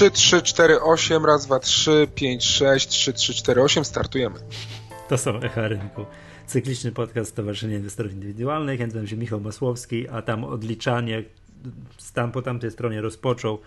3, 3, 4, 8, raz, dwa, 3, 5, 6, 3, 3, 4, 8, startujemy. To są Echa Rynku. Cykliczny podcast Stowarzyszenia Inwestorów Indywidualnych. Ja nazywam się Michał Masłowski, a tam odliczanie tam po tamtej stronie rozpoczął.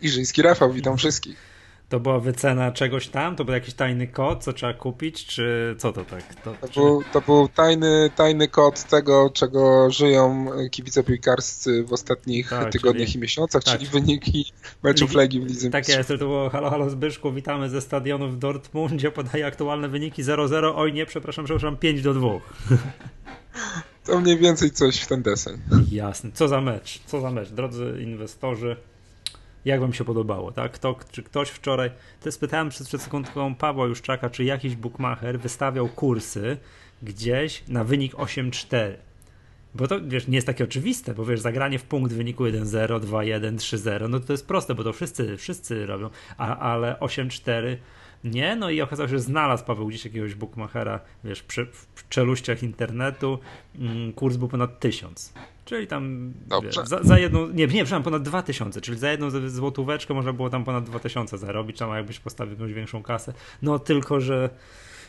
Iżyński Rafał, witam wszystkich. To była wycena czegoś tam? To był jakiś tajny kod, co trzeba kupić, czy co to tak? To, to, czy... był, to był tajny, tajny kod tego, czego żyją kibice piłkarscy w ostatnich tak, tygodniach czyli, i miesiącach, tak. czyli wyniki meczów Ligi, Legii w Lidze Tak jest, to było halo, halo Zbyszku, witamy ze stadionu w Dortmundzie, podaje aktualne wyniki 0-0, oj nie, przepraszam, przepraszam, 5 do 2. To mniej więcej coś w ten deseń. Jasne, co za mecz, co za mecz, drodzy inwestorzy jak wam się podobało, tak? Kto, czy ktoś wczoraj, to spytałem przed, przed sekundką Pawła Juszczaka, czy jakiś bookmacher wystawiał kursy gdzieś na wynik 8-4. Bo to, wiesz, nie jest takie oczywiste, bo wiesz, zagranie w punkt wyniku 1-0, 2-1, 3-0, no to jest proste, bo to wszyscy, wszyscy robią, A, ale 8-4 nie, no i okazało się, że znalazł Paweł gdzieś jakiegoś bookmachera, wiesz, przy, w czeluściach internetu, mm, kurs był ponad 1000. Czyli tam wiesz, za, za, jedną, nie, nie, przepraszam, ponad 2000, czyli za jedną złotóweczkę można było tam ponad 2000 zarobić, tam jakbyś postawił jakąś większą kasę. No tylko, że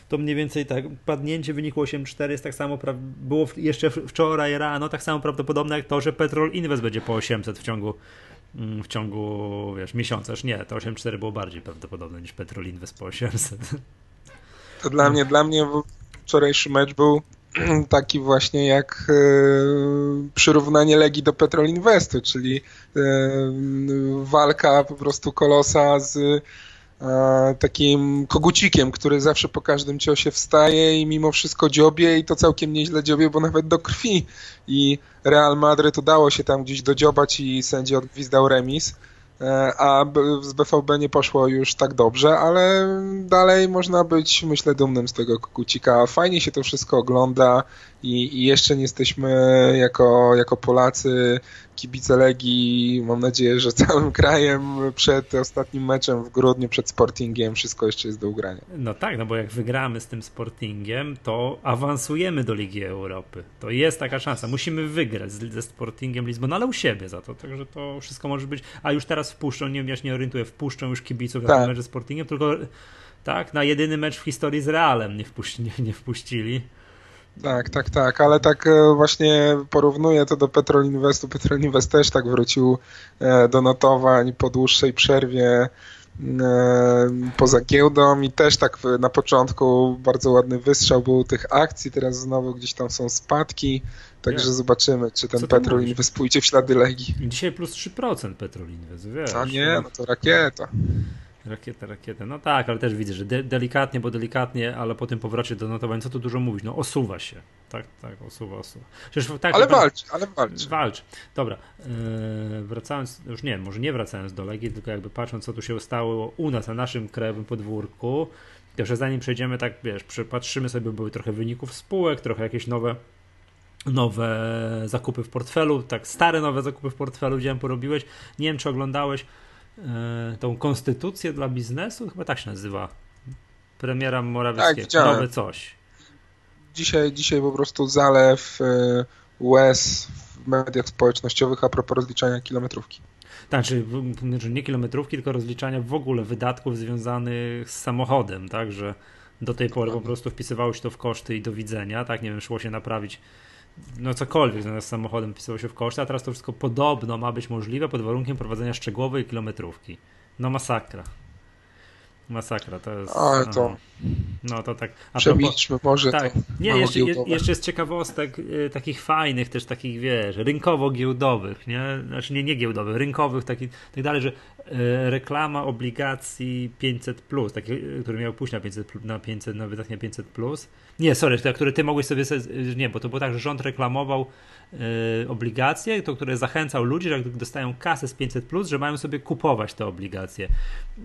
to mniej więcej tak, padnięcie wynikło 8,4 jest tak samo, było jeszcze wczoraj rano tak samo prawdopodobne jak to, że Petrol Invest będzie po 800 w ciągu w ciągu, wiesz, miesiąca. Już nie, to 8,4 było bardziej prawdopodobne niż Petrol Invest po 800. To dla mnie, dla mnie wczorajszy mecz był taki właśnie jak e, przyrównanie Legii do Petrol Investu, czyli e, walka po prostu kolosa z takim kogucikiem, który zawsze po każdym ciosie wstaje i mimo wszystko dziobie i to całkiem nieźle dziobie, bo nawet do krwi. I Real Madryt udało się tam gdzieś dodziobać i sędzia odgwizdał remis. E, a z BVB nie poszło już tak dobrze, ale dalej można być, myślę, dumnym z tego kukucika. Fajnie się to wszystko ogląda i, i jeszcze nie jesteśmy jako, jako Polacy kibice Legii, mam nadzieję, że całym krajem przed ostatnim meczem w grudniu, przed Sportingiem, wszystko jeszcze jest do ugrania. No tak, no bo jak wygramy z tym Sportingiem, to awansujemy do Ligi Europy. To jest taka szansa. Musimy wygrać ze Sportingiem Lizbon, ale u siebie za to, także to wszystko może być. A już teraz wpuszczą, nie wiem, ja się nie orientuję, wpuszczą już kibiców tak. na mecz ze Sportingiem, tylko tak, na jedyny mecz w historii z Realem nie, wpuści, nie, nie wpuścili. Tak, tak, tak, ale tak e, właśnie porównuję to do Petrol Investu. Petrol Invest też tak wrócił e, do notowań po dłuższej przerwie e, poza giełdą i też tak na początku bardzo ładny wystrzał był tych akcji, teraz znowu gdzieś tam są spadki, także zobaczymy, czy ten Petrol Invest pójdzie w ślady Legii. Dzisiaj plus 3% Petrol Invest, wiesz. A nie, no to rakieta. Rakieta, rakieta. No tak, ale też widzę, że de delikatnie, bo delikatnie, ale po tym powrocie do notowań, co tu dużo mówić, no osuwa się. Tak, tak, osuwa, osuwa. Przecież, tak, ale walcz, ale walcz. Walcz. Dobra, yy, wracając, już nie, może nie wracając do Legii, tylko jakby patrząc, co tu się stało u nas, na naszym krajowym podwórku, to zanim przejdziemy, tak wiesz, przypatrzymy sobie, były trochę wyników spółek, trochę jakieś nowe nowe zakupy w portfelu, tak stare nowe zakupy w portfelu, gdzie porobiłeś. Nie wiem, czy oglądałeś tą konstytucję dla biznesu, chyba tak się nazywa. Premiera Morawieckiego. Tak, Nowe coś. Dzisiaj, dzisiaj po prostu zalew e, łez w mediach społecznościowych a propos rozliczania kilometrówki. Tak, znaczy nie kilometrówki, tylko rozliczania w ogóle wydatków związanych z samochodem, tak, że do tej pory po prostu wpisywało się to w koszty i do widzenia, tak, nie wiem, szło się naprawić no cokolwiek związane z samochodem pisało się w koszty, a teraz to wszystko podobno ma być możliwe pod warunkiem prowadzenia szczegółowej kilometrówki. No masakra. Masakra, to jest. Ale to. No to tak. A Przemilczmy może. Tak. Nie, jeszcze, jeszcze jest ciekawostek y, takich fajnych, też takich, wiesz, rynkowo-giełdowych, nie? Znaczy nie, nie giełdowych, rynkowych, takich, tak dalej, że y, reklama obligacji 500, plus, taki, y, który miał pójść na 500, na 500, na wydanie 500, plus. Nie, sorry, te, które ty mogłeś sobie. Nie, bo to było tak, że rząd reklamował y, obligacje, to które zachęcał ludzi, że jak dostają kasę z 500, plus, że mają sobie kupować te obligacje.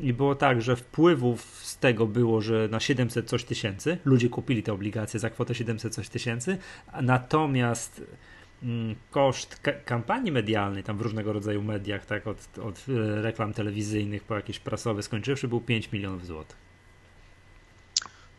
I było tak, że wpływów z tego było, że na 700 coś tysięcy ludzie kupili te obligacje za kwotę 700 coś tysięcy, natomiast mm, koszt kampanii medialnej, tam w różnego rodzaju mediach, tak, od, od reklam telewizyjnych po jakieś prasowe skończywszy, był 5 milionów złotych.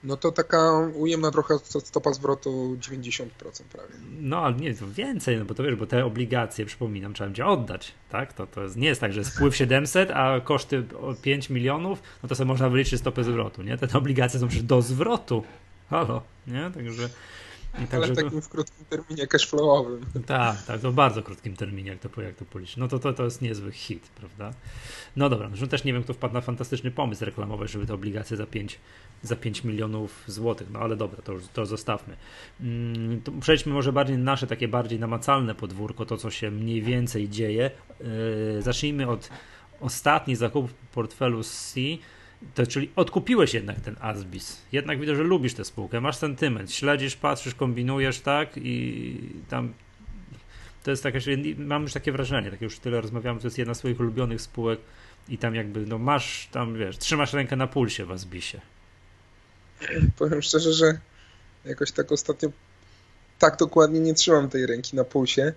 No to taka ujemna trochę stopa zwrotu 90% prawie. No, ale nie, to więcej, no bo to wiesz, bo te obligacje, przypominam, trzeba będzie oddać, tak? To, to jest, nie jest tak, że spływ 700, a koszty 5 milionów, no to sobie można wyliczyć stopę zwrotu, nie? Te, te obligacje są przecież do zwrotu. Halo, nie? Także ale w takim w krótkim terminie cashflowowym. Tak, tak, to w bardzo krótkim terminie, jak to, jak to policzyć. No to, to, to jest niezły hit, prawda? No dobra, zresztą też nie wiem, kto wpadł na fantastyczny pomysł reklamować, żeby te obligacje za 5, za 5 milionów złotych, no ale dobra, to, to zostawmy. Mm, to przejdźmy może bardziej na nasze takie bardziej namacalne podwórko, to co się mniej więcej dzieje. Yy, zacznijmy od ostatnich zakupów portfelu C to czyli odkupiłeś jednak ten Asbis. Jednak widzę, że lubisz tę spółkę, masz sentyment, śledzisz, patrzysz, kombinujesz, tak? I tam to jest takie, mam już takie wrażenie, tak już tyle rozmawiamy, to jest jedna z swoich ulubionych spółek i tam jakby, no masz tam, wiesz, trzymasz rękę na pulsie w Asbisie. Powiem szczerze, że jakoś tak ostatnio tak dokładnie nie trzymam tej ręki na pulsie.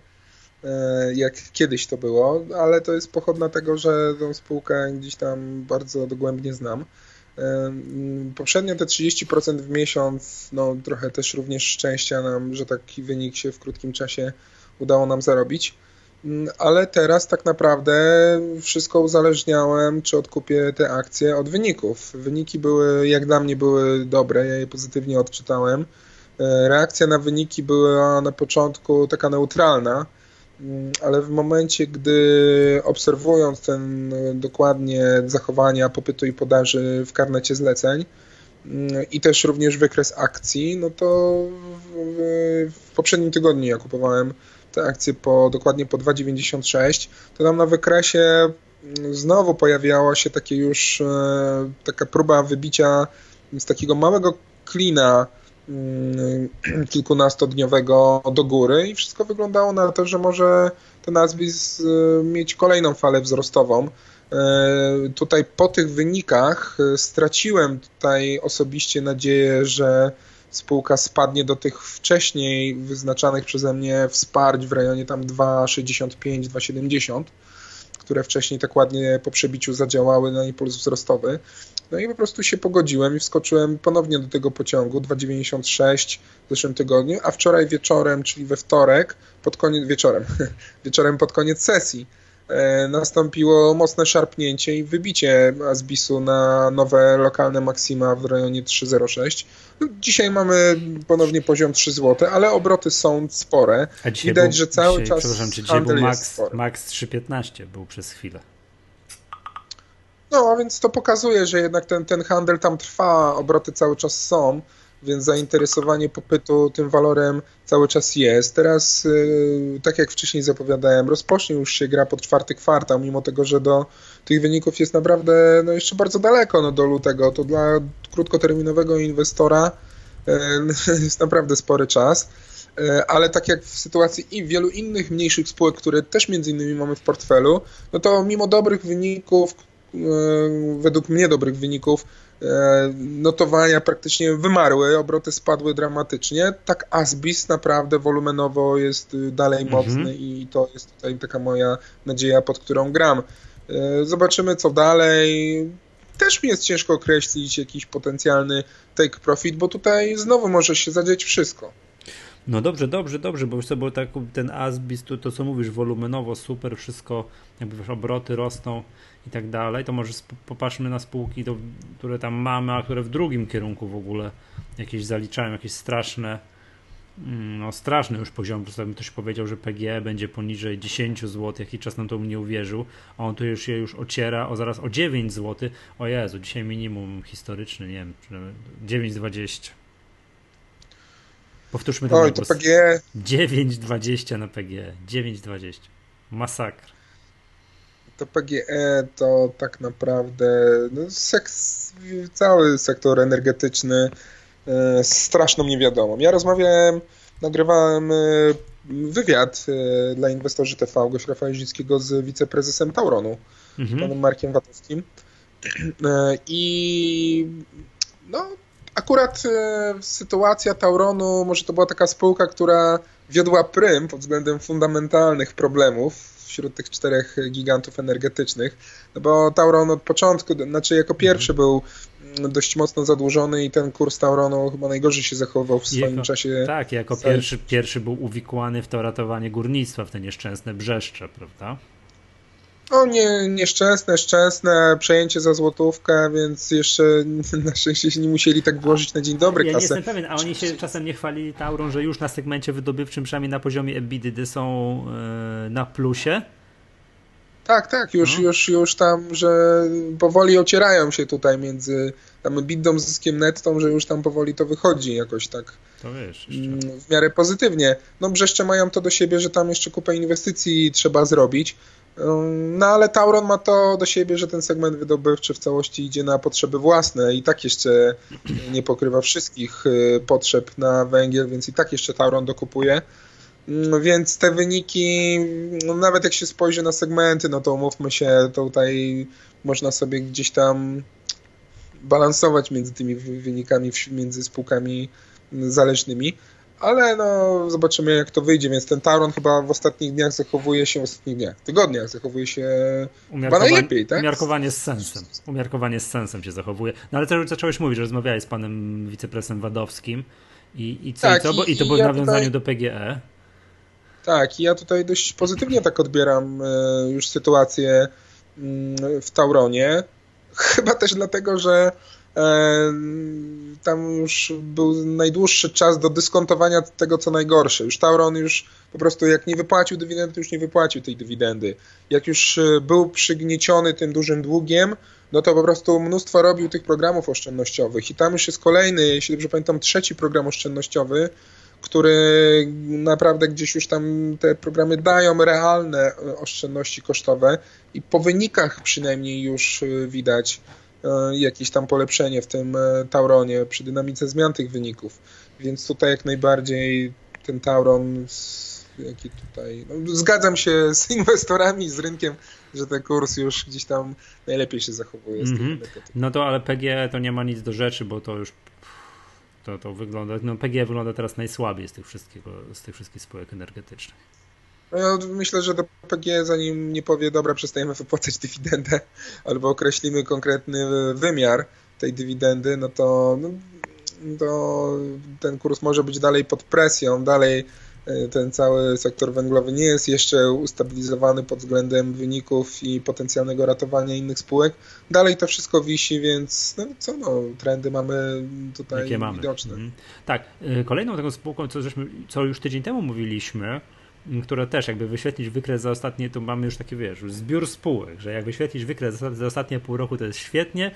E, jak kiedyś to było, ale to jest pochodna tego, że tą spółkę gdzieś tam bardzo dogłębnie znam. E, poprzednio te 30% w miesiąc, no trochę też również szczęścia nam, że taki wynik się w krótkim czasie udało nam zarobić. Ale teraz tak naprawdę wszystko uzależniałem, czy odkupię te akcje od wyników. Wyniki były, jak dla mnie, były dobre, ja je pozytywnie odczytałem. E, reakcja na wyniki była na początku taka neutralna ale w momencie, gdy obserwując ten e, dokładnie zachowania popytu i podaży w karnecie zleceń mm, i też również wykres akcji, no to w, w poprzednim tygodniu ja kupowałem te akcje po, dokładnie po 2,96, to tam na wykresie mm, znowu pojawiała się takie już e, taka próba wybicia z takiego małego klina Mm, kilkunastodniowego do góry i wszystko wyglądało na to, że może ten Asbis y, mieć kolejną falę wzrostową. Y, tutaj po tych wynikach y, straciłem tutaj osobiście nadzieję, że spółka spadnie do tych wcześniej wyznaczanych przeze mnie wsparć w rejonie tam 2,65-2,70 które wcześniej tak ładnie po przebiciu zadziałały na impuls wzrostowy. No i po prostu się pogodziłem i wskoczyłem ponownie do tego pociągu 2,96 w zeszłym tygodniu, a wczoraj wieczorem, czyli we wtorek, pod koniec wieczorem, wieczorem pod koniec sesji, nastąpiło mocne szarpnięcie i wybicie Asbisu na nowe lokalne maksima w rejonie 3,06. No, dzisiaj mamy ponownie poziom 3 zł, ale obroty są spore. Widać, był, że cały dzisiaj, czas przepraszam, czy dzisiaj był max, max 3,15 był przez chwilę. No, a więc to pokazuje, że jednak ten, ten handel tam trwa, obroty cały czas są, więc zainteresowanie popytu tym walorem cały czas jest. Teraz, yy, tak jak wcześniej zapowiadałem, rozpocznie już się gra pod czwarty kwartał, mimo tego, że do tych wyników jest naprawdę no, jeszcze bardzo daleko no, do lutego. To dla krótkoterminowego inwestora yy, jest naprawdę spory czas. Yy, ale tak jak w sytuacji i wielu innych mniejszych spółek, które też między innymi mamy w portfelu, no to mimo dobrych wyników, według mnie dobrych wyników notowania praktycznie wymarły, obroty spadły dramatycznie. Tak Asbis naprawdę wolumenowo jest dalej mhm. mocny i to jest tutaj taka moja nadzieja, pod którą gram. E, zobaczymy co dalej. Też mi jest ciężko określić jakiś potencjalny take profit, bo tutaj znowu może się zadzieć wszystko. No dobrze, dobrze, dobrze, bo już bo tak, ten Asbis, to, to co mówisz, wolumenowo super, wszystko, jakby wiesz, obroty rosną i tak dalej, to może popatrzmy na spółki, to, które tam mamy, a które w drugim kierunku w ogóle jakieś zaliczają, jakieś straszne, mm, no straszny już poziom, po ktoś powiedział, że PGE będzie poniżej 10 zł, jaki czas nam to nie uwierzył, a on tu już się już ociera o zaraz o 9 zł, o Jezu, dzisiaj minimum historyczny, nie wiem, 9,20. Powtórzmy to. Oj, to PGE. 9,20 na PGE, 9,20. Masakra to PGE to tak naprawdę no, sek cały sektor energetyczny e, straszną niewiadomą. Ja rozmawiałem, nagrywałem e, wywiad e, dla inwestorzy TV Gosia Fajzickiego z wiceprezesem Tauronu, mhm. panem Markiem Watowskim e, i no akurat e, sytuacja Tauronu, może to była taka spółka, która wiodła prym pod względem fundamentalnych problemów wśród tych czterech gigantów energetycznych, no bo Tauron od początku, znaczy jako pierwszy mhm. był dość mocno zadłużony i ten kurs Tauronu chyba najgorzej się zachował w swoim jako, czasie. Tak, jako pierwszy, pierwszy był uwikłany w to ratowanie górnictwa, w te nieszczęsne brzeszcze, prawda? No nie, nieszczęsne, szczęsne, przejęcie za złotówkę, więc jeszcze na szczęście się nie musieli tak włożyć na dzień dobry ja kasę. nie jestem pewien, a oni się czasem nie chwalili Tauron, że już na segmencie wydobywczym, przynajmniej na poziomie EBITDA są yy, na plusie? Tak, tak, już, no. już, już tam, że powoli ocierają się tutaj między tam bidą zyskiem nettą, że już tam powoli to wychodzi jakoś tak to wiesz, mm, w miarę pozytywnie. No Brzeszcze mają to do siebie, że tam jeszcze kupę inwestycji trzeba zrobić, no ale Tauron ma to do siebie, że ten segment wydobywczy w całości idzie na potrzeby własne i tak jeszcze nie pokrywa wszystkich y, potrzeb na węgiel, więc i tak jeszcze Tauron dokupuje. Więc te wyniki, no nawet jak się spojrzy na segmenty, no to umówmy się, tutaj można sobie gdzieś tam balansować między tymi wynikami, między spółkami zależnymi ale no zobaczymy jak to wyjdzie, więc ten Tauron chyba w ostatnich dniach zachowuje się, w ostatnich dniach, tygodniach zachowuje się chyba najlepiej, tak? Umiarkowanie z sensem, umiarkowanie z sensem się zachowuje. No ale też zacząłeś mówić, że rozmawiałeś z panem wiceprezesem Wadowskim i, i co, tak, i, co, bo, i to było ja w nawiązaniu tutaj... do PGE. Tak, i ja tutaj dość pozytywnie tak odbieram e, już sytuację mm, w Tauronie. Chyba też dlatego, że tam już był najdłuższy czas do dyskontowania tego, co najgorsze. Już Tauron już po prostu jak nie wypłacił dywidendy, już nie wypłacił tej dywidendy. Jak już e, był przygnieciony tym dużym długiem, no to po prostu mnóstwo robił tych programów oszczędnościowych i tam już jest kolejny, jeśli dobrze pamiętam, trzeci program oszczędnościowy, który naprawdę gdzieś już tam te programy dają realne e, oszczędności kosztowe i po wynikach przynajmniej już e, widać, E, jakieś tam polepszenie w tym e, Tauronie przy dynamice zmian tych wyników. Więc tutaj jak najbardziej ten Tauron, jaki tutaj. No, zgadzam się z inwestorami, z rynkiem, że ten kurs już gdzieś tam najlepiej się zachowuje. Mm -hmm. No to ale PG to nie ma nic do rzeczy, bo to już to, to wygląda. No PG wygląda teraz najsłabiej z tych, wszystkiego, z tych wszystkich spółek energetycznych. No ja myślę, że do PG zanim nie powie, dobra, przestajemy wypłacać dywidendę albo określimy konkretny wymiar tej dywidendy, no to, no, to ten kurs może być dalej pod presją, dalej e, ten cały sektor węglowy nie jest jeszcze ustabilizowany pod względem wyników i potencjalnego ratowania innych spółek. Dalej to wszystko wisi, więc no co no, trendy mamy tutaj Jakie widoczne. Mamy? Mhm. Tak, e, kolejną taką spółką, co, żeśmy, co już tydzień temu mówiliśmy, które też jakby wyświetlić wykres za ostatnie, to mamy już taki, wiesz, zbiór spółek, że jak wyświetlić wykres za ostatnie pół roku, to jest świetnie,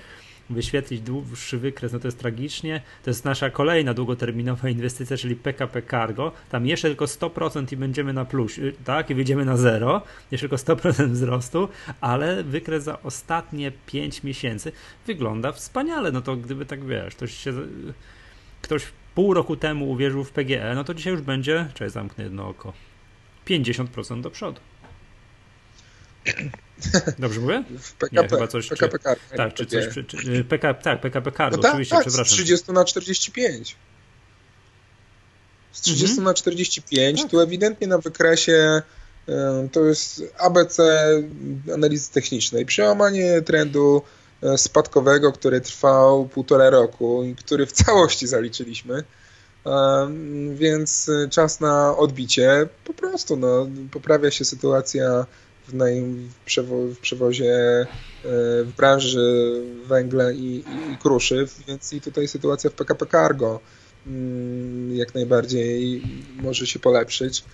wyświetlić dłuższy wykres, no to jest tragicznie. To jest nasza kolejna długoterminowa inwestycja, czyli PKP Cargo. Tam jeszcze tylko 100% i będziemy na plus, y, tak? I wyjdziemy na zero. Jeszcze tylko 100% wzrostu, ale wykres za ostatnie 5 miesięcy wygląda wspaniale. No to gdyby tak, wiesz, ktoś się... Ktoś pół roku temu uwierzył w PGE, no to dzisiaj już będzie, czy zamknę jedno oko, 50% do przodu. Dobrze mówię? PKP, Nie, chyba coś, PKP czy, Tak, czy coś, czy, czy, PK, tak, PKP Cargo, no tak, oczywiście, tak, przepraszam. z 30 na 45. Z 30 mhm. na 45, tak. tu ewidentnie na wykresie to jest ABC analizy technicznej. Przełamanie trendu e, spadkowego, który trwał półtora roku i który w całości zaliczyliśmy więc y, czas na odbicie. Po prostu no, poprawia się sytuacja w, naj, w, przewo, w przewozie e, w branży węgla i, i, kruszyw, więc i tutaj sytuacja w PKP Cargo mm, jak najbardziej może się polepszyć.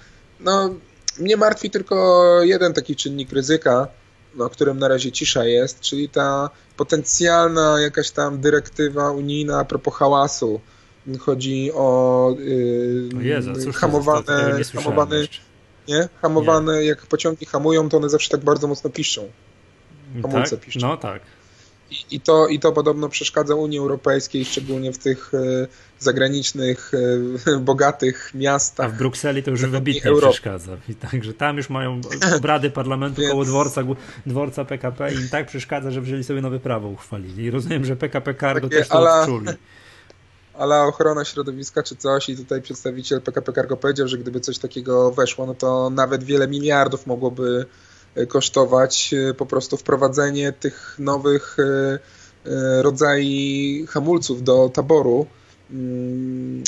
No, mnie martwi tylko jeden taki czynnik ryzyka, no, którym na razie cisza jest, czyli ta potencjalna jakaś tam dyrektywa unijna a propos hałasu, Chodzi o yy, Jezu, hamowane, nie hamowane, nie? hamowane nie. jak pociągi hamują, to one zawsze tak bardzo mocno piszczą. Hamulce tak? piszczą. No tak. I, I, to, I to podobno przeszkadza Unii Europejskiej, szczególnie w tych y, zagranicznych, y, bogatych miastach. A w Brukseli to już wybitnie Europy. przeszkadza. I także tam już mają obrady parlamentu Więc... koło dworca, dworca PKP i im tak przeszkadza, że wzięli sobie nowe prawo uchwalili. I rozumiem, że PKP Cargo Takie, też to ale... odczuli. ale ochrona środowiska czy coś i tutaj przedstawiciel PKP Cargo powiedział, że gdyby coś takiego weszło, no to nawet wiele miliardów mogłoby e, kosztować e, po prostu wprowadzenie tych nowych rodzajów hamulców do taboru mm,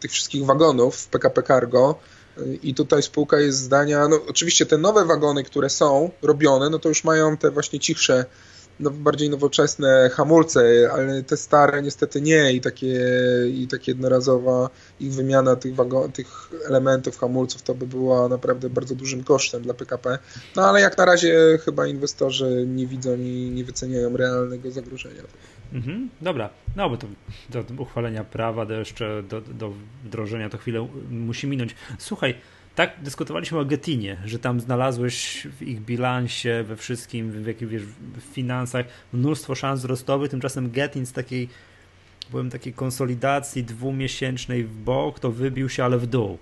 tych wszystkich wagonów w PKP Cargo. I tutaj spółka jest zdania, no oczywiście te nowe wagony, które są robione, no to już mają te właśnie cichsze no, bardziej nowoczesne hamulce, ale te stare niestety nie i takie, i takie jednorazowa ich wymiana tych, wagon, tych elementów hamulców to by była naprawdę bardzo dużym kosztem dla PKP. No ale jak na razie chyba inwestorzy nie widzą i nie wyceniają realnego zagrożenia. Mhm, dobra, no bo to do uchwalenia prawa, do jeszcze do, do wdrożenia to chwilę musi minąć. Słuchaj, tak dyskutowaliśmy o Getinie, że tam znalazłeś w ich bilansie, we wszystkim, w, jakich, wiesz, w finansach mnóstwo szans wzrostowych, tymczasem Getin z takiej byłem takiej konsolidacji dwumiesięcznej w bok, to wybił się, ale w dół.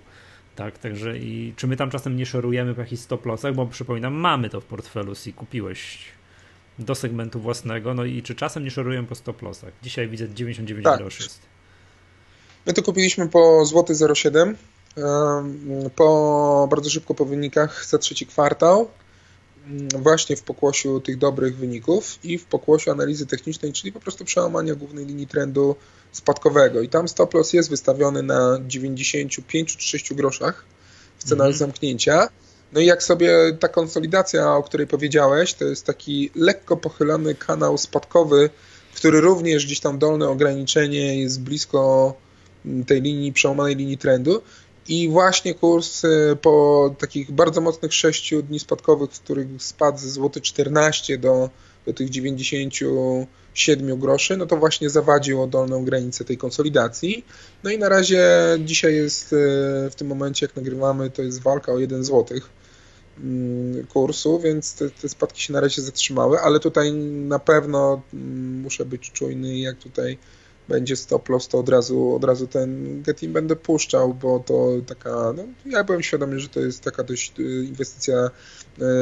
Tak, także i czy my tam czasem nie szorujemy po jakichś stop lossach, bo przypominam, mamy to w portfelu, si kupiłeś do segmentu własnego, no i czy czasem nie szorujemy po stop lossach? Dzisiaj widzę 99 tak. groszy jest. My to kupiliśmy po złoty 07 po, bardzo szybko po wynikach za trzeci kwartał, mm, właśnie w pokłosiu tych dobrych wyników i w pokłosiu analizy technicznej, czyli po prostu przełamania głównej linii trendu spadkowego. I tam stop loss jest wystawiony na 95 czy 6 groszach w cenach mhm. zamknięcia. No i jak sobie ta konsolidacja, o której powiedziałeś, to jest taki lekko pochylony kanał spadkowy, który również gdzieś tam dolne ograniczenie jest blisko tej linii, przełamanej linii trendu i właśnie kurs y, po takich bardzo mocnych 6 dni spadkowych, w których spadł ze złoty 14 do, do tych 97 groszy, no to właśnie zawadził o dolną granicę tej konsolidacji. No i na razie dzisiaj jest y, w tym momencie, jak nagrywamy, to jest walka o 1 złotych mm, kursu, więc te, te, spadki się na razie zatrzymały, ale tutaj na pewno mm, muszę być czujny, jak tutaj będzie stop loss, to od razu, od razu ten Getin będę puszczał, bo to taka, no, ja byłem świadomy, że to jest taka dość y, inwestycja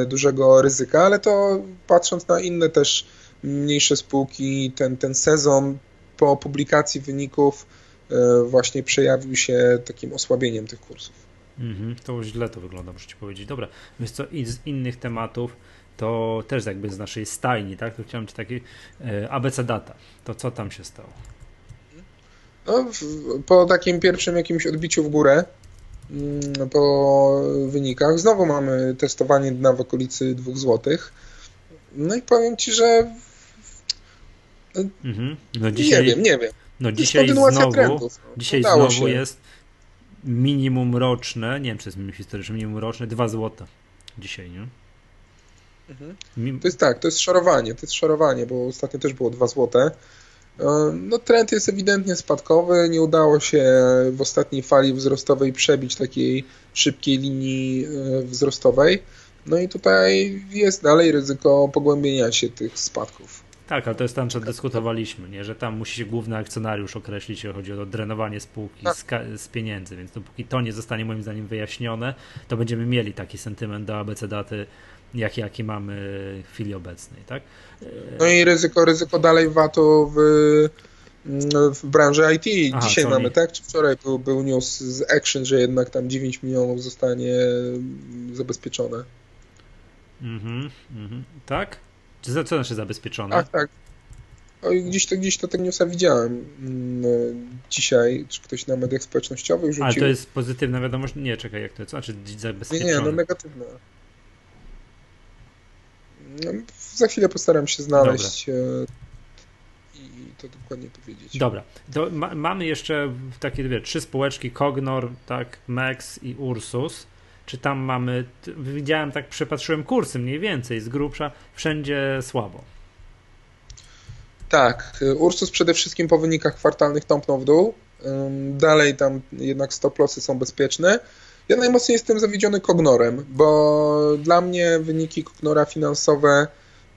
y, dużego ryzyka, ale to patrząc na inne też mniejsze spółki, ten, ten sezon po publikacji wyników y, właśnie przejawił się takim osłabieniem tych kursów. -hmm, to źle to wygląda, muszę ci powiedzieć. Dobra, więc co z innych tematów, to też jakby z naszej stajni, tak? To chciałem ci taki ABC data. To co tam się stało? No, po takim pierwszym jakimś odbiciu w górę, mm, po wynikach, znowu mamy testowanie dna w okolicy 2 zł. No i powiem Ci, że mhm. no dzisiaj, nie wiem, nie wiem. No dzisiaj znowu, trendów, no. dzisiaj znowu się. jest minimum roczne, nie wiem czy jest minimum historyczne, minimum roczne 2 zł dzisiaj, nie? Mhm. To jest tak, to jest szorowanie, to jest szorowanie, bo ostatnio też było 2 złote. No, trend jest ewidentnie spadkowy. Nie udało się w ostatniej fali wzrostowej przebić takiej szybkiej linii e, wzrostowej. No i tutaj jest dalej ryzyko pogłębienia się tych spadków. Tak, ale to jest tam, co dyskutowaliśmy, nie? że tam musi się główny akcjonariusz określić, jeśli chodzi o drenowanie spółki tak. z, z, pieniędzy, więc dopóki to nie zostanie moim zdaniem wyjaśnione, to będziemy mieli taki sentyment do ABC daty jak, jaki mamy w chwili obecnej, tak? No i ryzyko, ryzyko dalej VAT-u w, w branży IT. Aha, Dzisiaj mamy, tak? Czy wczoraj był, był news z Action, że jednak tam 9 milionów zostanie zabezpieczone. Mhm, mhm. Tak? Czy co znaczy zabezpieczone? Tak, tak. O, gdzieś to, gdzieś to tego newsa widziałem mm, dzisiaj, czy ktoś na mediach społecznościowych rzucił. Ale to jest pozytywna wiadomość? Nie, czekaj, jak to jest? Znaczy zabezpieczone? Nie, nie, no negatywna. No, za chwilę postaram się znaleźć Dobra. E, i to dokładnie powiedzieć. Dobra, ma, mamy jeszcze takie dwie, trzy spółeczki, Cognor, tak, Max i Ursus. Czy tam mamy, widziałem tak, przepatrzyłem kursy mniej więcej, z grubsza, wszędzie słabo. Tak, Ursus przede wszystkim po wynikach kwartalnych tąpnął w dół. Dalej tam jednak stop lossy są bezpieczne. Ja najmocniej jestem zawiedziony Kognorem, bo dla mnie wyniki Kognora finansowe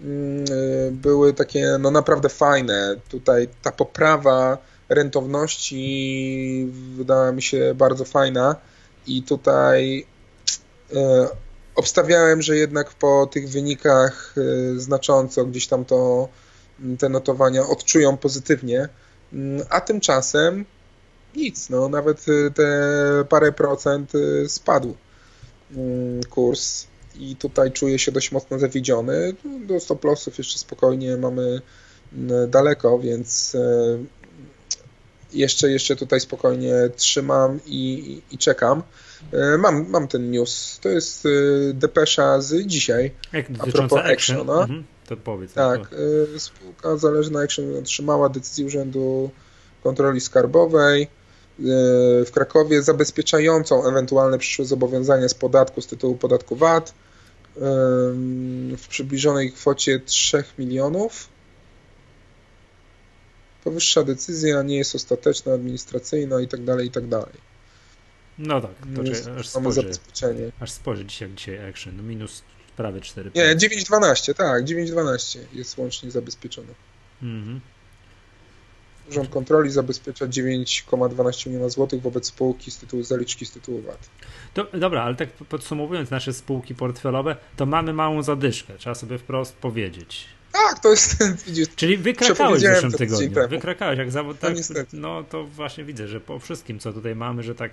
mm, były takie no naprawdę fajne. Tutaj ta poprawa rentowności wydała mi się bardzo fajna i tutaj y, obstawiałem, że jednak po tych wynikach y, znacząco gdzieś tam to te notowania odczują pozytywnie Mm, a tymczasem nic, no nawet te parę procent spadł mm, kurs i tutaj czuję się dość mocno zawiedziony. Do stop lossów jeszcze spokojnie mamy mm, daleko, więc jeszcze, jeszcze tutaj spokojnie trzymam i, i czekam. Mam, mam ten news. To jest depesza z dzisiaj. Jak a propos Action. Mhm, to powiedz. Tak. E, spółka zależna Action otrzymała decyzję Urzędu Kontroli Skarbowej w Krakowie zabezpieczającą ewentualne przyszłe zobowiązania z podatku z tytułu podatku VAT w przybliżonej kwocie 3 milionów Powyższa decyzja nie jest ostateczna, administracyjna i tak dalej, i tak dalej. No tak, to jest, aż zabezpieczenie. Aż spojrzę dzisiaj, dzisiaj Action, no minus prawie 4. Nie, 9,12, tak, 9,12 jest łącznie zabezpieczone. Mhm. Urząd Kontroli zabezpiecza 9,12 miliona złotych wobec spółki z tytułu zaliczki z tytułu VAT. To, dobra, ale tak podsumowując nasze spółki portfelowe, to mamy małą zadyszkę, trzeba sobie wprost powiedzieć. Tak, to jest. Widzisz, Czyli wykrakałeś w zeszłym tygodniu. Wykrakałeś jak zawód. Tak, no, no to właśnie widzę, że po wszystkim, co tutaj mamy, że tak.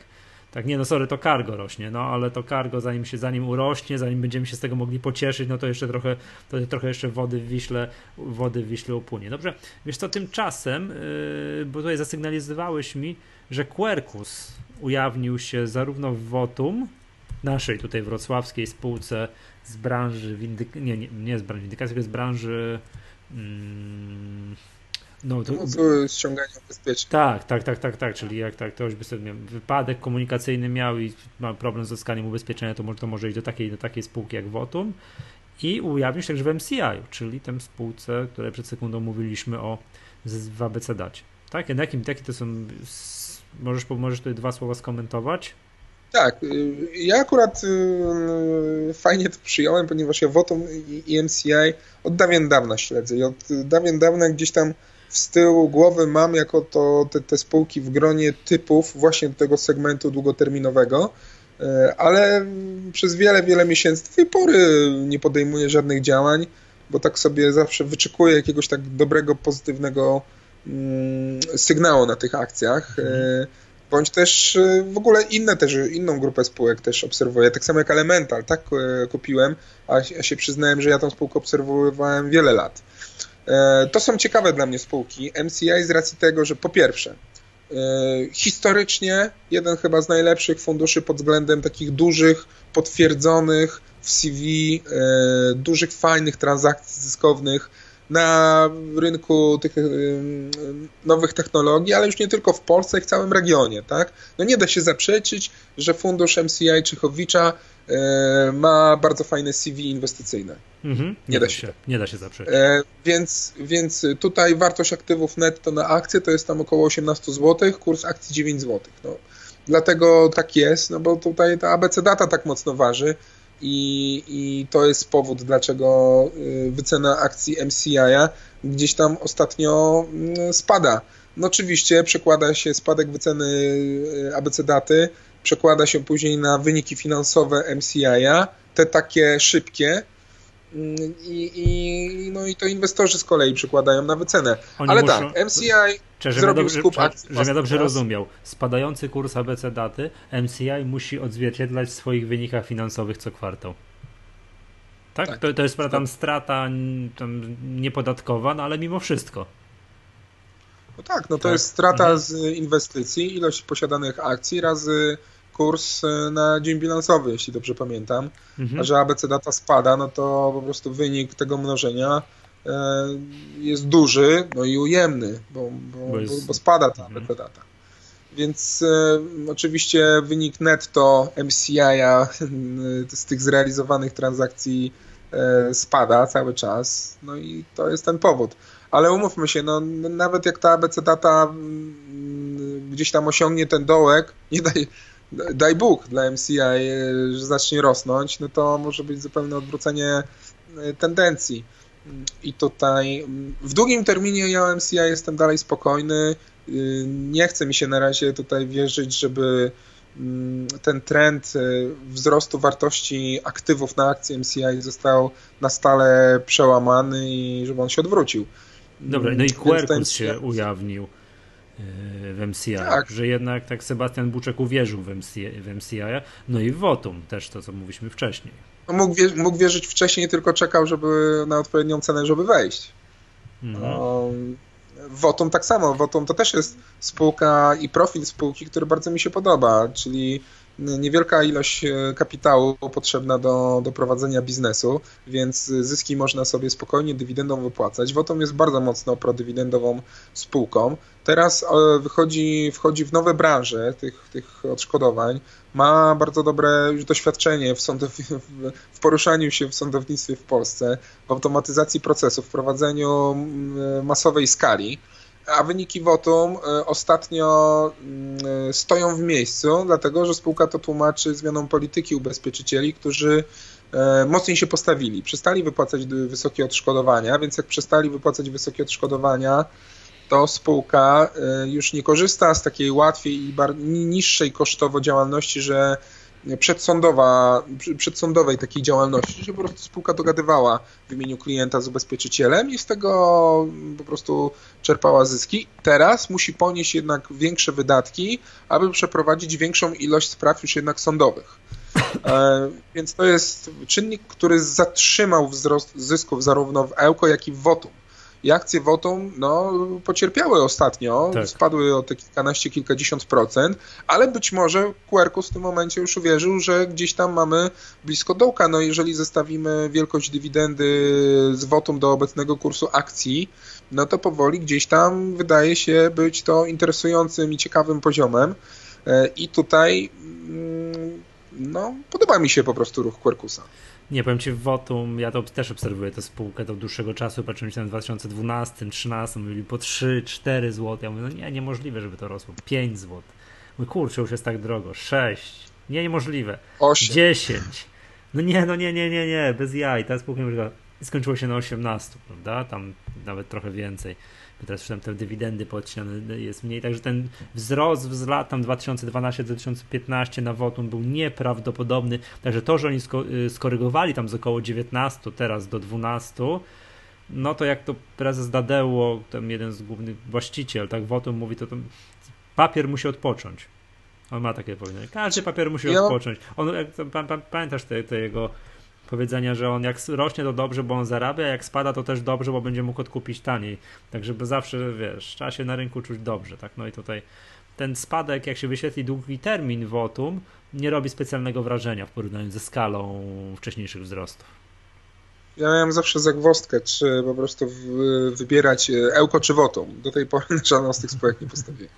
Tak, nie no, sorry, to cargo rośnie, no ale to cargo zanim się, zanim urośnie, zanim będziemy się z tego mogli pocieszyć, no to jeszcze trochę, to trochę jeszcze wody w Wiśle, wody w Wiśle upłynie. Dobrze, wiesz co, tymczasem, yy, bo tutaj zasygnalizowałeś mi, że Quercus ujawnił się zarówno w Votum, naszej tutaj wrocławskiej spółce z branży windyk... nie, nie, nie z branży windykacji, tylko z branży mm, no, to, no, ściągania ubezpieczeń. Tak, tak, tak, tak, tak, czyli jak tak ktoś by sobie miał wypadek komunikacyjny miał i ma problem z uzyskaniem ubezpieczenia, to może, to może iść do takiej, do takiej spółki jak Votum i ujawnił się także w MCI, czyli tym spółce, które przed sekundą mówiliśmy o w ABC Dacie. Tak? Na jakim, jakie to są możesz, możesz tutaj dwa słowa skomentować? Tak, y, ja akurat y, fajnie to przyjąłem, ponieważ ja Wotum i MCI od dawien dawna śledzę i od dawien dawna gdzieś tam z tyłu głowy mam jako to te, te spółki w gronie typów właśnie tego segmentu długoterminowego, y, ale przez wiele, wiele miesięcy do tej pory nie podejmuję żadnych działań, bo tak sobie zawsze wyczekuję jakiegoś tak dobrego, pozytywnego mm, sygnału na tych akcjach. Mhm bądź też y, w ogóle inne też, inną grupę spółek też obserwuję, tak samo jak Elemental, tak kupiłem, a się przyznałem, że ja tą spółkę obserwowałem wiele lat. E, to są ciekawe dla mnie spółki. MCI z racji tego, że po pierwsze, e, historycznie jeden chyba z najlepszych funduszy pod względem takich dużych, potwierdzonych w CV, e, dużych, fajnych transakcji zyskownych, na rynku tych nowych technologii, ale już nie tylko w Polsce, jak w całym regionie, tak? No nie da się zaprzeczyć, że fundusz MCI Czechowicza ma bardzo fajne CV inwestycyjne. Mhm, nie, nie, da się. się. Nie da się zaprzeczyć. E, więc, więc tutaj wartość aktywów netto na akcję to jest tam około 18 zł, kurs akcji 9 zł. No, dlatego tak jest, no bo tutaj ta ABC data tak mocno waży i, i to jest powód, dlaczego y, wycena akcji MCI-a gdzieś tam ostatnio mm, spada. No oczywiście przekłada się spadek wyceny y, ABC daty, przekłada się później na wyniki finansowe MCI-a, te takie szybkie, i, i, no i to inwestorzy z kolei przykładają na wycenę. Oni Ale muszą... tak, MCI Czy, zrobił dobrze, skup akcji. Żebym ja dobrze rozumiał. Spadający kurs ABC daty MCI musi odzwierciedlać w swoich wynikach finansowych co kwartał. Tak? tak. To, to jest tam strata tam niepodatkowa, no ale mimo wszystko. No tak, no to tak. jest strata mhm. z inwestycji, ilość posiadanych akcji razy kurs e, na dzień bilansowy, jeśli dobrze pamiętam. Mhm. A że ABC data spada, no to po prostu wynik tego mnożenia e, jest duży, no i ujemny, bo, bo, bo, jest... bo spada ta mhm. ABC data. Więc e, oczywiście wynik netto MCI-a z tych zrealizowanych transakcji spada cały czas, no i to jest ten powód. Ale umówmy się, no, nawet jak ta ABC data mm, gdzieś tam osiągnie ten dołek, nie daj, daj Bóg dla MCI, e, że zacznie rosnąć, no to może być zupełne odwrócenie e, tendencji. I tutaj w długim terminie ja MCI jestem dalej spokojny. E, nie chce mi się na razie tutaj wierzyć, żeby mm, ten trend wzrostu wartości aktywów na akcje MCI został na stale przełamany i żeby on się odwrócił. Dobra, no i Quercus się ujawnił w MCI, tak. że jednak tak Sebastian Buczek uwierzył w MCI, w MCI, no i w Wotum też to, co mówiliśmy wcześniej. No mógł, mógł wierzyć wcześniej, tylko czekał, żeby na odpowiednią cenę, żeby wejść. Mhm. No, Wotum tak samo. Wotum to też jest spółka i profil spółki, który bardzo mi się podoba, czyli niewielka ilość e, kapitału potrzebna do, do prowadzenia biznesu, więc zyski można sobie spokojnie dywidendą wypłacać. Wotum jest bardzo mocno prodywidendową spółką. Teraz e, wychodzi, wchodzi w nowe branże tych, tych odszkodowań. Ma bardzo dobre już doświadczenie w, sądow... w poruszaniu się w sądownictwie w Polsce, w automatyzacji procesów, w prowadzeniu masowej skali a wyniki Wotum e, ostatnio mm, stoją w miejscu, dlatego że spółka to tłumaczy zmianą polityki ubezpieczycieli, którzy e, mocniej się postawili. Przestali wypłacać wysokie odszkodowania, więc jak przestali wypłacać wysokie odszkodowania, to spółka e, już nie korzysta z takiej łatwiej i niższej kosztowo działalności, że przedsądowa, przedsądowej takiej działalności, że po prostu spółka dogadywała w imieniu klienta z ubezpieczycielem i z tego po prostu czerpała zyski. Teraz musi ponieść jednak większe wydatki, aby przeprowadzić większą ilość spraw już jednak sądowych. E, więc to jest czynnik, który zatrzymał wzrost zysków zarówno w Ełko, jak i w Wotum i akcje Wotum no, pocierpiały ostatnio, tak. spadły o te kilkanaście, kilkadziesiąt procent, ale być może Quercus w tym momencie już uwierzył, że gdzieś tam mamy blisko dołka. No jeżeli zestawimy wielkość dywidendy z Wotum do obecnego kursu akcji, no to powoli gdzieś tam wydaje się być to interesującym i ciekawym poziomem. E, I tutaj mm, no, podoba mi się po prostu ruch Quercusa. Nie powiem ci, Votum, ja to też obserwuję tę spółkę to dłuższego czasu, patrzyłem się w 2012, 2013, mówili po 3, 4 zł. Ja mówię, no nie, niemożliwe, żeby to rosło. 5 zł. Mówię, kurczę, już jest tak drogo. 6. Nie, niemożliwe. 8. 10. No nie, no nie, nie, nie, nie, bez jaj. Ta spółka skończyło się na 18, prawda? Tam nawet trochę więcej teraz już tam te dywidendy podcinane jest mniej, także ten wzrost z lat tam 2012-2015 na Wotum był nieprawdopodobny, także to, że oni y, skorygowali tam z około 19 teraz do 12, no to jak to prezes Dadeło, tam jeden z głównych właściciel, tak Wotum mówi, to, to papier musi odpocząć. On ma takie powiedzenie. Każdy papier musi odpocząć. On, pamiętasz te, te jego powiedzenia, że on jak rośnie to dobrze, bo on zarabia, jak spada to też dobrze, bo będzie mógł odkupić taniej. Tak żeby zawsze, wiesz, trzeba się na rynku czuć dobrze, tak? No i tutaj ten spadek, jak się wyświetli długi termin wotum, nie robi specjalnego wrażenia w porównaniu ze skalą wcześniejszych wzrostów. Ja miałem zawsze zagwostkę, czy po prostu wybierać Ełko czy Wotum. Do tej pory żadną z tych spółek nie postawiłem.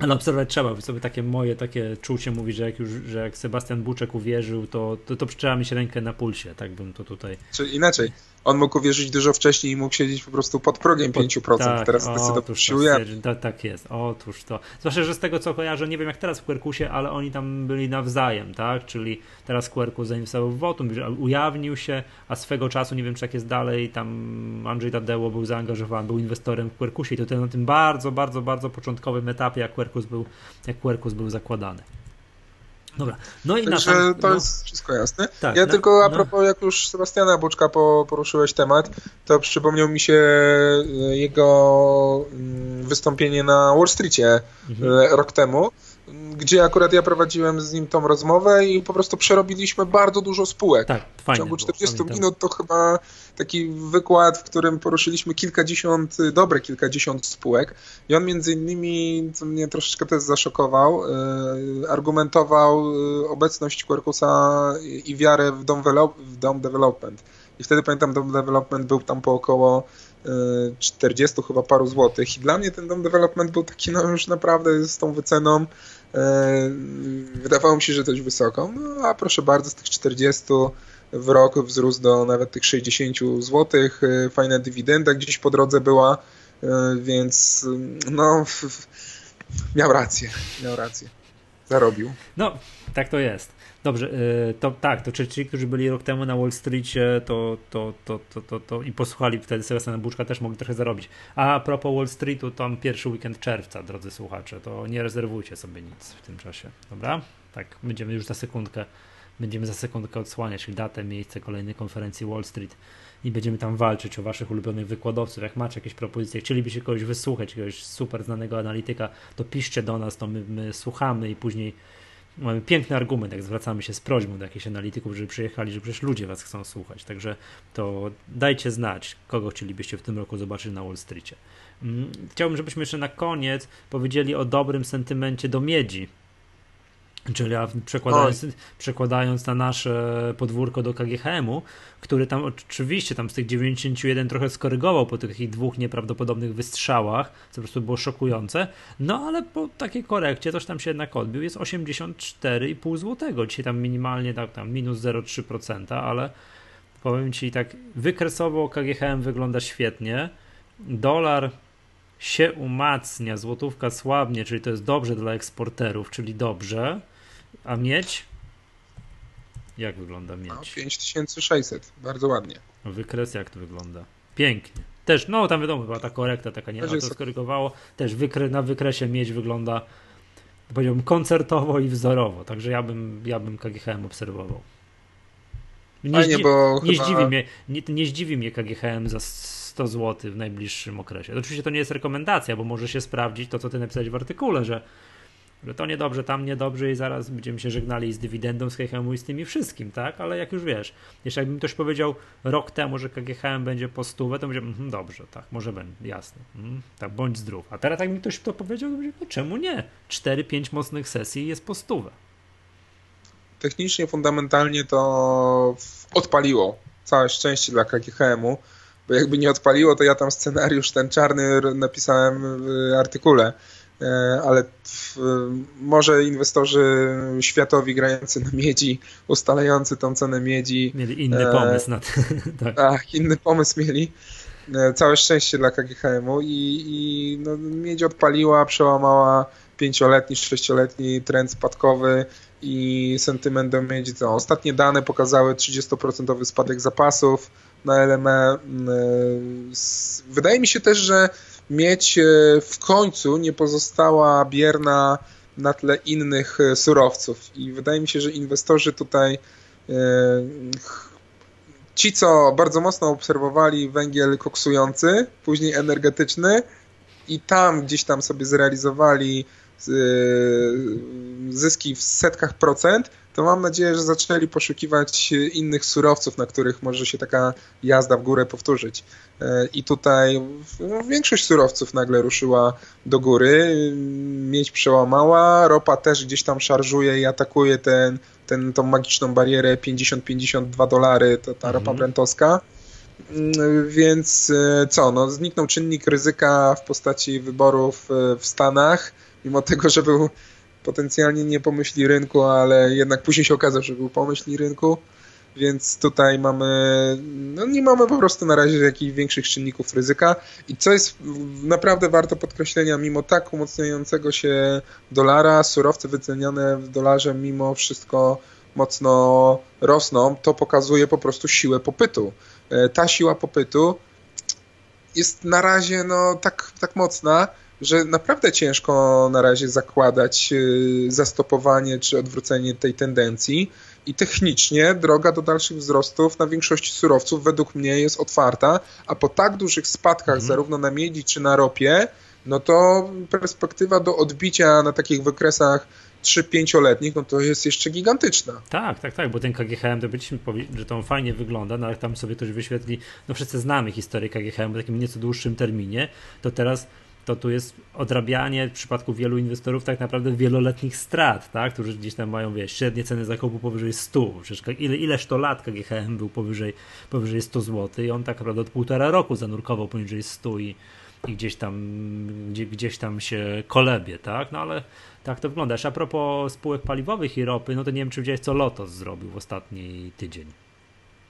Ale obserwować trzeba, sobie takie moje takie czucie mówi, że jak już, że jak Sebastian Buczek uwierzył, to, to, to przytrzymała mi się rękę na pulsie, tak bym to tutaj... Czy inaczej, on mógł uwierzyć dużo wcześniej i mógł siedzieć po prostu pod progiem 5%, tak, teraz zdecydował się tak, tak jest, otóż to. Zwłaszcza, że z tego co kojarzę, nie wiem jak teraz w Quercusie, ale oni tam byli nawzajem, tak, czyli teraz Quercus zainwestował w Votum, ujawnił się, a swego czasu, nie wiem czy jak jest dalej, tam Andrzej Tadeło był zaangażowany, był inwestorem w Quercusie i to na tym bardzo, bardzo, bardzo początkowym etapie, jak Quercus był, jak Quercus był zakładany. Dobra. No i Także na to no. jest wszystko jasne. Tak, ja no, tylko a no. propos, jak już Sebastiana Boczka po, poruszyłeś temat, to przypomniał mi się e, jego mm, wystąpienie na Wall Streetie mhm. E, rok temu, gdzie akurat ja prowadziłem z nim tą rozmowę i po prostu przerobiliśmy bardzo dużo spółek. Tak, fajnie. W ciągu 40 minut to chyba taki wykład, w którym poruszyliśmy kilkadziesiąt, dobre kilkadziesiąt spółek i on między innymi, co mnie troszeczkę też zaszokował, e, argumentował e, obecność Quercusa i wiarę w Dom, w dom Development. I wtedy pamiętam, Dom Development był tam po około 40 e, chyba paru złotych i dla mnie ten Dom Development był taki no już naprawdę z tą wyceną wydawało mi się, że dość wysoką, no a proszę bardzo z tych 40 w rok wzrósł do nawet tych 60 zł. E, fajna dywidenda gdzieś po drodze była, e, więc no miał rację, miał rację. Zarobił. No, tak to jest. Dobrze, e, to tak, to ci, którzy byli rok temu na Wall Streetie to, to, to, to, to, to i posłuchali wtedy Sebastiana Buczka, też mogli trochę zarobić. A propos Wall Streetu, tam pierwszy weekend czerwca, drodzy słuchacze, to nie rezerwujcie sobie nic w tym czasie, dobra? Tak, będziemy już za sekundkę będziemy za sekundkę odsłaniać datę, miejsce kolejnej konferencji Wall Street i będziemy tam walczyć o waszych ulubionych wykładowców. Jak macie jakieś propozycje, chcielibyście kogoś wysłuchać, jakiegoś super znanego analityka, to piszcie do nas, to my, my słuchamy i później mamy piękny argument, jak zwracamy się z prośbą do jakichś analityków, żeby przyjechali, że przecież ludzie was chcą słuchać. Także to dajcie znać, kogo chcielibyście w tym roku zobaczyć na Wall Streetie. Mm, chciałbym, żebyśmy jeszcze na koniec powiedzieli o dobrym sentymencie do miedzi Czyli przekładając, przekładając na nasze podwórko do KGHM-u, który tam oczywiście tam z tych 91 trochę skorygował po tych dwóch nieprawdopodobnych wystrzałach, co po prostu było szokujące, no ale po takiej korekcie coś tam się jednak odbił, jest 84,5 zł. Dzisiaj tam minimalnie tak tam minus 0,3%, ale powiem Ci tak, wykresowo KGHM wygląda świetnie, dolar się umacnia, złotówka słabnie, czyli to jest dobrze dla eksporterów, czyli dobrze. A miedź? Jak wygląda miedź? No, 5600, bardzo ładnie. Wykres jak to wygląda? Pięknie. Też, no tam wiadomo, była ta korekta taka, nie? to skorygowało. Też wykre, na wykresie miedź wygląda, powiedziałbym, koncertowo i wzorowo. Także ja bym, ja bym KGHM obserwował. Nie, Fajnie, zdzi- bo nie, chyba... zdziwi mnie, nie, nie zdziwi mnie KGHM za 100 zł w najbliższym okresie. Oczywiście to nie jest rekomendacja, bo może się sprawdzić to, co ty napisałeś w artykule, że że to niedobrze, tam niedobrze i zaraz będziemy się żegnali z dywidendą, z KGHM i z tymi wszystkim, tak? Ale jak już wiesz, jeszcze jakbym ktoś powiedział rok temu, że KGHM będzie po stówę, to będzie, mm, dobrze, tak, może będzie, jasne, mm, tak, bądź zdrów. A teraz jak mi ktoś to powiedział, to będzie, no czemu nie? 4-5 mocnych sesji jest po stówę. Technicznie, fundamentalnie to odpaliło. Całe szczęście dla KGHM-u, bo jakby nie odpaliło, to ja tam scenariusz ten czarny napisałem w artykule E, ale może inwestorzy światowi grający na miedzi, ustalający tą cenę miedzi. Mieli inny e, pomysł na to. tak. tak, inny pomysł mieli. E, całe szczęście dla KGHM-u i, i no, miedź odpaliła, przełamała pięcioletni, sześcioletni trend spadkowy i sentyment do miedzi. Ostatnie dane pokazały 30% spadek zapasów na LME. Wydaje mi się też, że mieć e, w końcu nie pozostała bierna na tle innych e, surowców. I wydaje mi się, że inwestorzy tutaj, e, ci co bardzo mocno obserwowali węgiel koksujący, później energetyczny i tam gdzieś tam sobie zrealizowali zyski w setkach procent, to mam nadzieję, że zaczęli poszukiwać innych surowców, na których może się taka jazda w górę powtórzyć. E, I tutaj no, większość surowców nagle ruszyła do góry, miedź przełamała, ropa też gdzieś tam szarżuje i atakuje ten, ten, tą magiczną barierę 50-52 dolary, to ta ropa mhm. brentowska. Mm, więc e, co, no zniknął czynnik ryzyka w postaci wyborów w Stanach, mimo tego, że był potencjalnie nie pomyśli rynku, ale jednak później się okazało, że był pomyśli rynku, więc tutaj mamy, no nie mamy po prostu na razie jakichś większych czynników ryzyka i co jest naprawdę warto podkreślenia, mimo tak umocniającego się dolara, surowce wyceniane w dolarze mimo wszystko mocno rosną, to pokazuje po prostu siłę popytu. E, ta siła popytu jest na razie no, tak, tak mocna, że naprawdę ciężko na razie zakładać y, zastopowanie czy odwrócenie tej tendencji i technicznie droga do dalszych wzrostów na większości surowców według mnie jest otwarta, a po tak dużych spadkach mhm. zarówno na miedzi czy na ropie, no to perspektywa do odbicia na takich wykresach 3-5-letnich, no to jest jeszcze gigantyczna. Tak, tak, tak, bo ten KGHM, to byliśmy że to fajnie wygląda, no ale tam sobie ktoś wyświetli, no wszyscy znamy historię KGHM w takim nieco dłuższym terminie, to teraz to tu jest odrabianie w przypadku wielu inwestorów tak naprawdę wieloletnich strat, tak? którzy gdzieś tam mają wiesz, średnie ceny zakupu powyżej 100. Przecież ile, ileż to lat KGHM był powyżej, powyżej 100 zł i on tak naprawdę od półtora roku zanurkował poniżej 100 i, i gdzieś, tam, gdzie, gdzieś tam się kolebie, tak? No ale tak to wygląda. A propos spółek paliwowych i ropy, no to nie wiem, czy widziałeś, co Lotos zrobił w ostatni tydzień.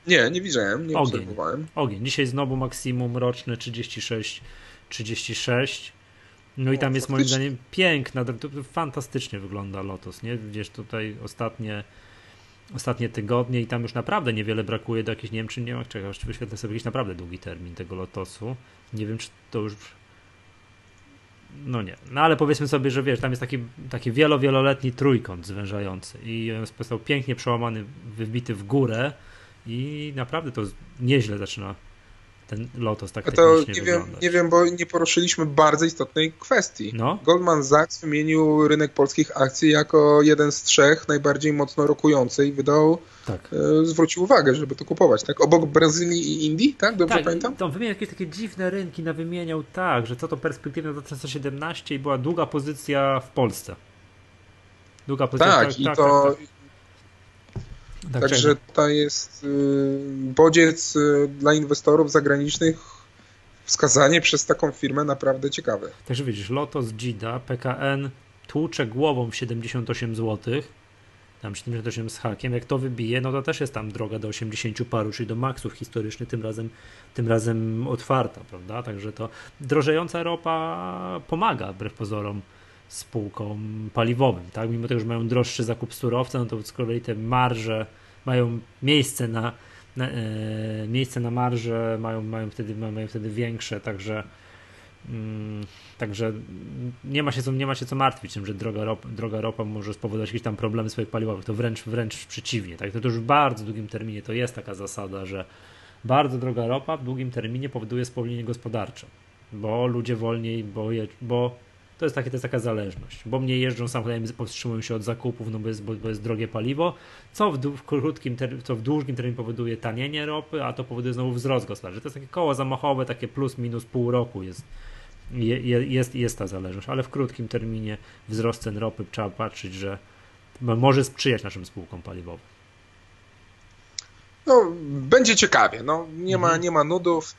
Nie, nie widziałem, nie ogień, obserwowałem. Ogień. Dzisiaj znowu maksimum roczne 36 36. No i tam jest moim zdaniem piękna, fantastycznie wygląda Lotus, nie? Gdzieś tutaj ostatnie ostatnie tygodnie i tam już naprawdę niewiele brakuje do jakichś, nie wiem czy nie czekaj, wyświetlę sobie jakiś naprawdę długi termin tego Lotosu. Nie wiem czy to już no nie. No ale powiedzmy sobie, że wiesz, tam jest taki, taki wielo, wieloletni trójkąt zwężający i on został pięknie przełamany, wybity w górę i naprawdę to nieźle zaczyna ten Lotos tak to nie wiem, nie wiem, bo nie poruszyliśmy bardzo istotnej kwestii. No? Goldman Sachs wymienił rynek polskich akcji jako jeden z trzech najbardziej mocno rokujący i wydał, tak. e, zwrócił uwagę, żeby to kupować, tak? Obok Brazylii i Indii, tak? Dobrze tak, pamiętam? To wymieniał jakieś takie dziwne rynki, na wymieniał tak, że co to perspektywne 2017 i była długa pozycja w Polsce. Długa pozycja. Tak, tak i tak, to... Tak, tak. Tak, Także to jest y, bodziec y, dla inwestorów zagranicznych wskazanie przez taką firmę naprawdę ciekawe. Także widzisz, Lotos, Gida, PKN tłucze głową w 78 zł, tam 78 z hakiem, jak to wybije, no to też jest tam droga do 80 paru, czyli do maksów historycznych, tym razem, tym razem otwarta, prawda? Także to drożejąca ropa pomaga wbrew pozorom spółkom paliwowym, tak? Mimo tego, że mają droższy zakup surowca, no to z kolei te marże mają miejsce na, na e, miejsce na marże, mają, mają, wtedy, mają wtedy większe, także mm, Także nie ma się co, nie ma się co martwić tym, że droga, rop, droga ropa może spowodować jakieś tam problemy swoich paliwowych. To wręcz, wręcz przeciwnie. Tak? To, to już w bardzo długim terminie to jest taka zasada, że bardzo droga ropa w długim terminie powoduje spowolnienie gospodarcze, bo ludzie wolniej, bo, je, bo to jest, takie, to jest taka zależność, bo mnie jeżdżą samochodami, powstrzymują się od zakupów, no bo jest, bo, bo jest drogie paliwo, co w, w krótkim, ter, co w długim terminie powoduje tanienie ropy, a to powoduje znowu wzrost gospodarczy. To jest takie koło zamachowe, takie plus minus pół roku jest, je, jest, jest ta zależność, ale w krótkim terminie wzrost cen ropy trzeba patrzeć, że może sprzyjać naszym spółkom paliwowym. No, będzie ciekawie. No, nie, ma, mhm. nie ma nudów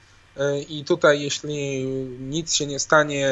i tutaj jeśli nic się nie stanie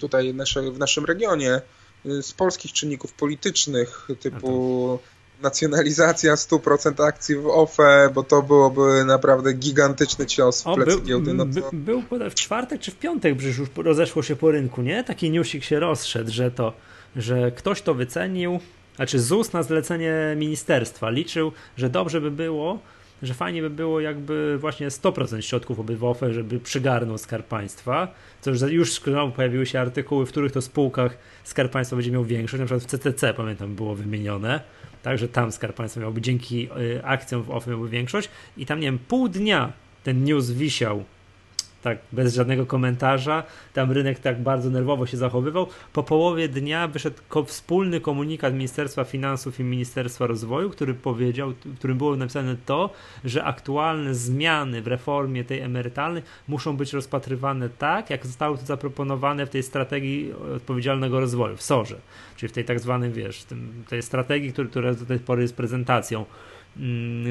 tutaj w naszym regionie y, z polskich czynników politycznych typu nacjonalizacja 100% akcji w OFE, bo to byłoby naprawdę gigantyczny cios w o, plecy był, giełdy. No to... Był w czwartek czy w piątek, przecież już rozeszło się po rynku, nie? Taki newsik się rozszedł, że to, że ktoś to wycenił, znaczy ZUS na zlecenie ministerstwa liczył, że dobrze by było, że fajnie by było jakby właśnie 100% środków obywowe, żeby przygarnął Skarb Państwa, to już, już pojawiły się artykuły, w których to spółkach Skarb Państwa będzie miał większość, na przykład w CCC pamiętam było wymienione, także tam Skarb Państwa miałby dzięki y, akcjom w OFE miałby większość. I tam nie wiem, pół dnia ten news wisiał tak bez żadnego komentarza. Tam rynek tak bardzo nerwowo się zachowywał. Po połowie dnia wyszedł wspólny komunikat Ministerstwa Finansów i Ministerstwa Rozwoju, który powiedział, w którym było napisane to, że aktualne zmiany w reformie tej emerytalnej muszą być rozpatrywane tak, jak zostały to zaproponowane w tej strategii odpowiedzialnego rozwoju, w SORze, czyli w tej tak zwanej, wiesz, tym, tej strategii, która do tej pory jest prezentacją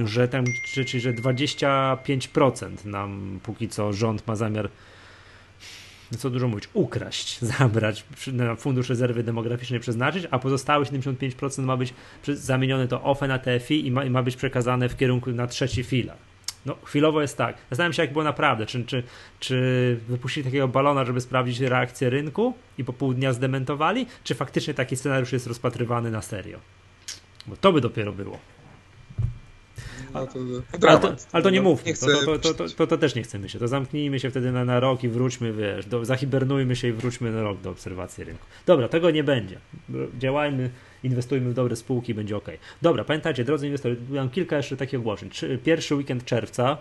że tam, czyli że 25% nam póki co rząd ma zamiar no co dużo mówić, ukraść, zabrać, na Fundusz Rezerwy Demograficznej przeznaczyć, a pozostałe 75% ma być zamienione to OFE na TFI i ma, i ma być przekazane w kierunku na trzeci filar. No, chwilowo jest tak. Zastanawiam się, jak było naprawdę. Czy, czy, czy wypuścili takiego balona, żeby sprawdzić reakcję rynku i po pół dnia zdementowali, czy faktycznie taki scenariusz jest rozpatrywany na serio? Bo to by dopiero było. To ale, to, ale to nie mówmy, to, to, to, to, też nie chcemy się. To zamknijmy się wtedy na, na rok i wróćmy, wiesz, do, zahibernujmy się i wróćmy na rok do obserwacji rynku. Dobra, tego nie będzie. Działajmy, inwestujmy w dobre spółki, będzie ok. Dobra, pamiętajcie, drodzy inwestorzy, mam kilka jeszcze takich ogłoszeń. Pierwszy weekend czerwca,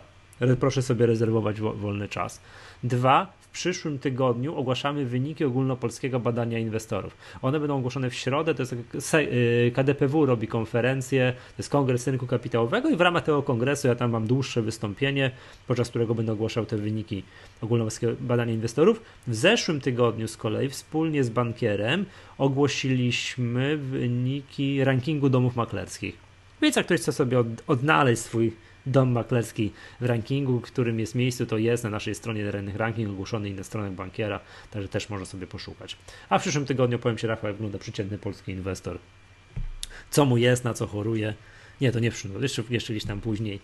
proszę sobie rezerwować wolny czas. Dwa, przyszłym tygodniu ogłaszamy wyniki ogólnopolskiego badania inwestorów. One będą ogłoszone w środę, to jest y, KDPW robi konferencję, to jest kongres rynku kapitałowego i w ramach tego kongresu ja tam mam dłuższe wystąpienie, podczas którego będę ogłaszał te wyniki ogólnopolskiego badania inwestorów. W zeszłym tygodniu z kolei wspólnie z bankierem ogłosiliśmy wyniki rankingu domów maklerskich. Więc jak ktoś chce sobie odnaleźć swój dom maklerski w rankingu, którym jest miejscu, to jest na naszej stronie terennych ranking ogłoszony i na stronach bankiera, także też można sobie poszukać. A w przyszłym tygodniu powiem Ci, Rafał, jak wygląda przeciętny polski inwestor. Co mu jest, na co choruje. Nie, to nie w przyszłym, jeszcze, jeszcze gdzieś tam później.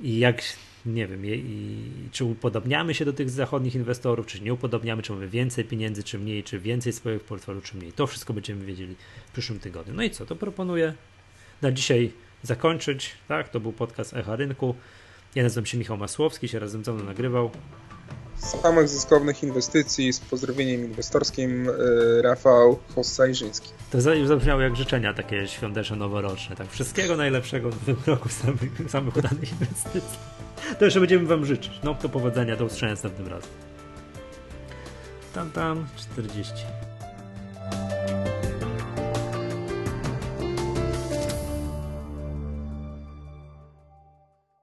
I jak, nie wiem, i, czy upodobniamy się do tych zachodnich inwestorów, czy nie upodobniamy, czy mamy więcej pieniędzy, czy mniej, czy więcej swoich portfelu, czy mniej. To wszystko będziemy wiedzieli w przyszłym tygodniu. No i co, to proponuję na dzisiaj zakończyć. Tak, to był podcast Echa Rynku. Ja nazywam się Michał Masłowski, się razem ze mną nagrywał. samych zyskownych inwestycji z pozdrowieniem inwestorskim yy, Rafał Hossajrzyński. To zabrzmiało jak życzenia takie świąteczne, noworoczne. Tak, wszystkiego najlepszego w nowym roku samych, samych udanych inwestycji. To jeszcze będziemy wam życzyć. No, do powodzenia, do usłyszenia następnym razem. Tam, tam, 40.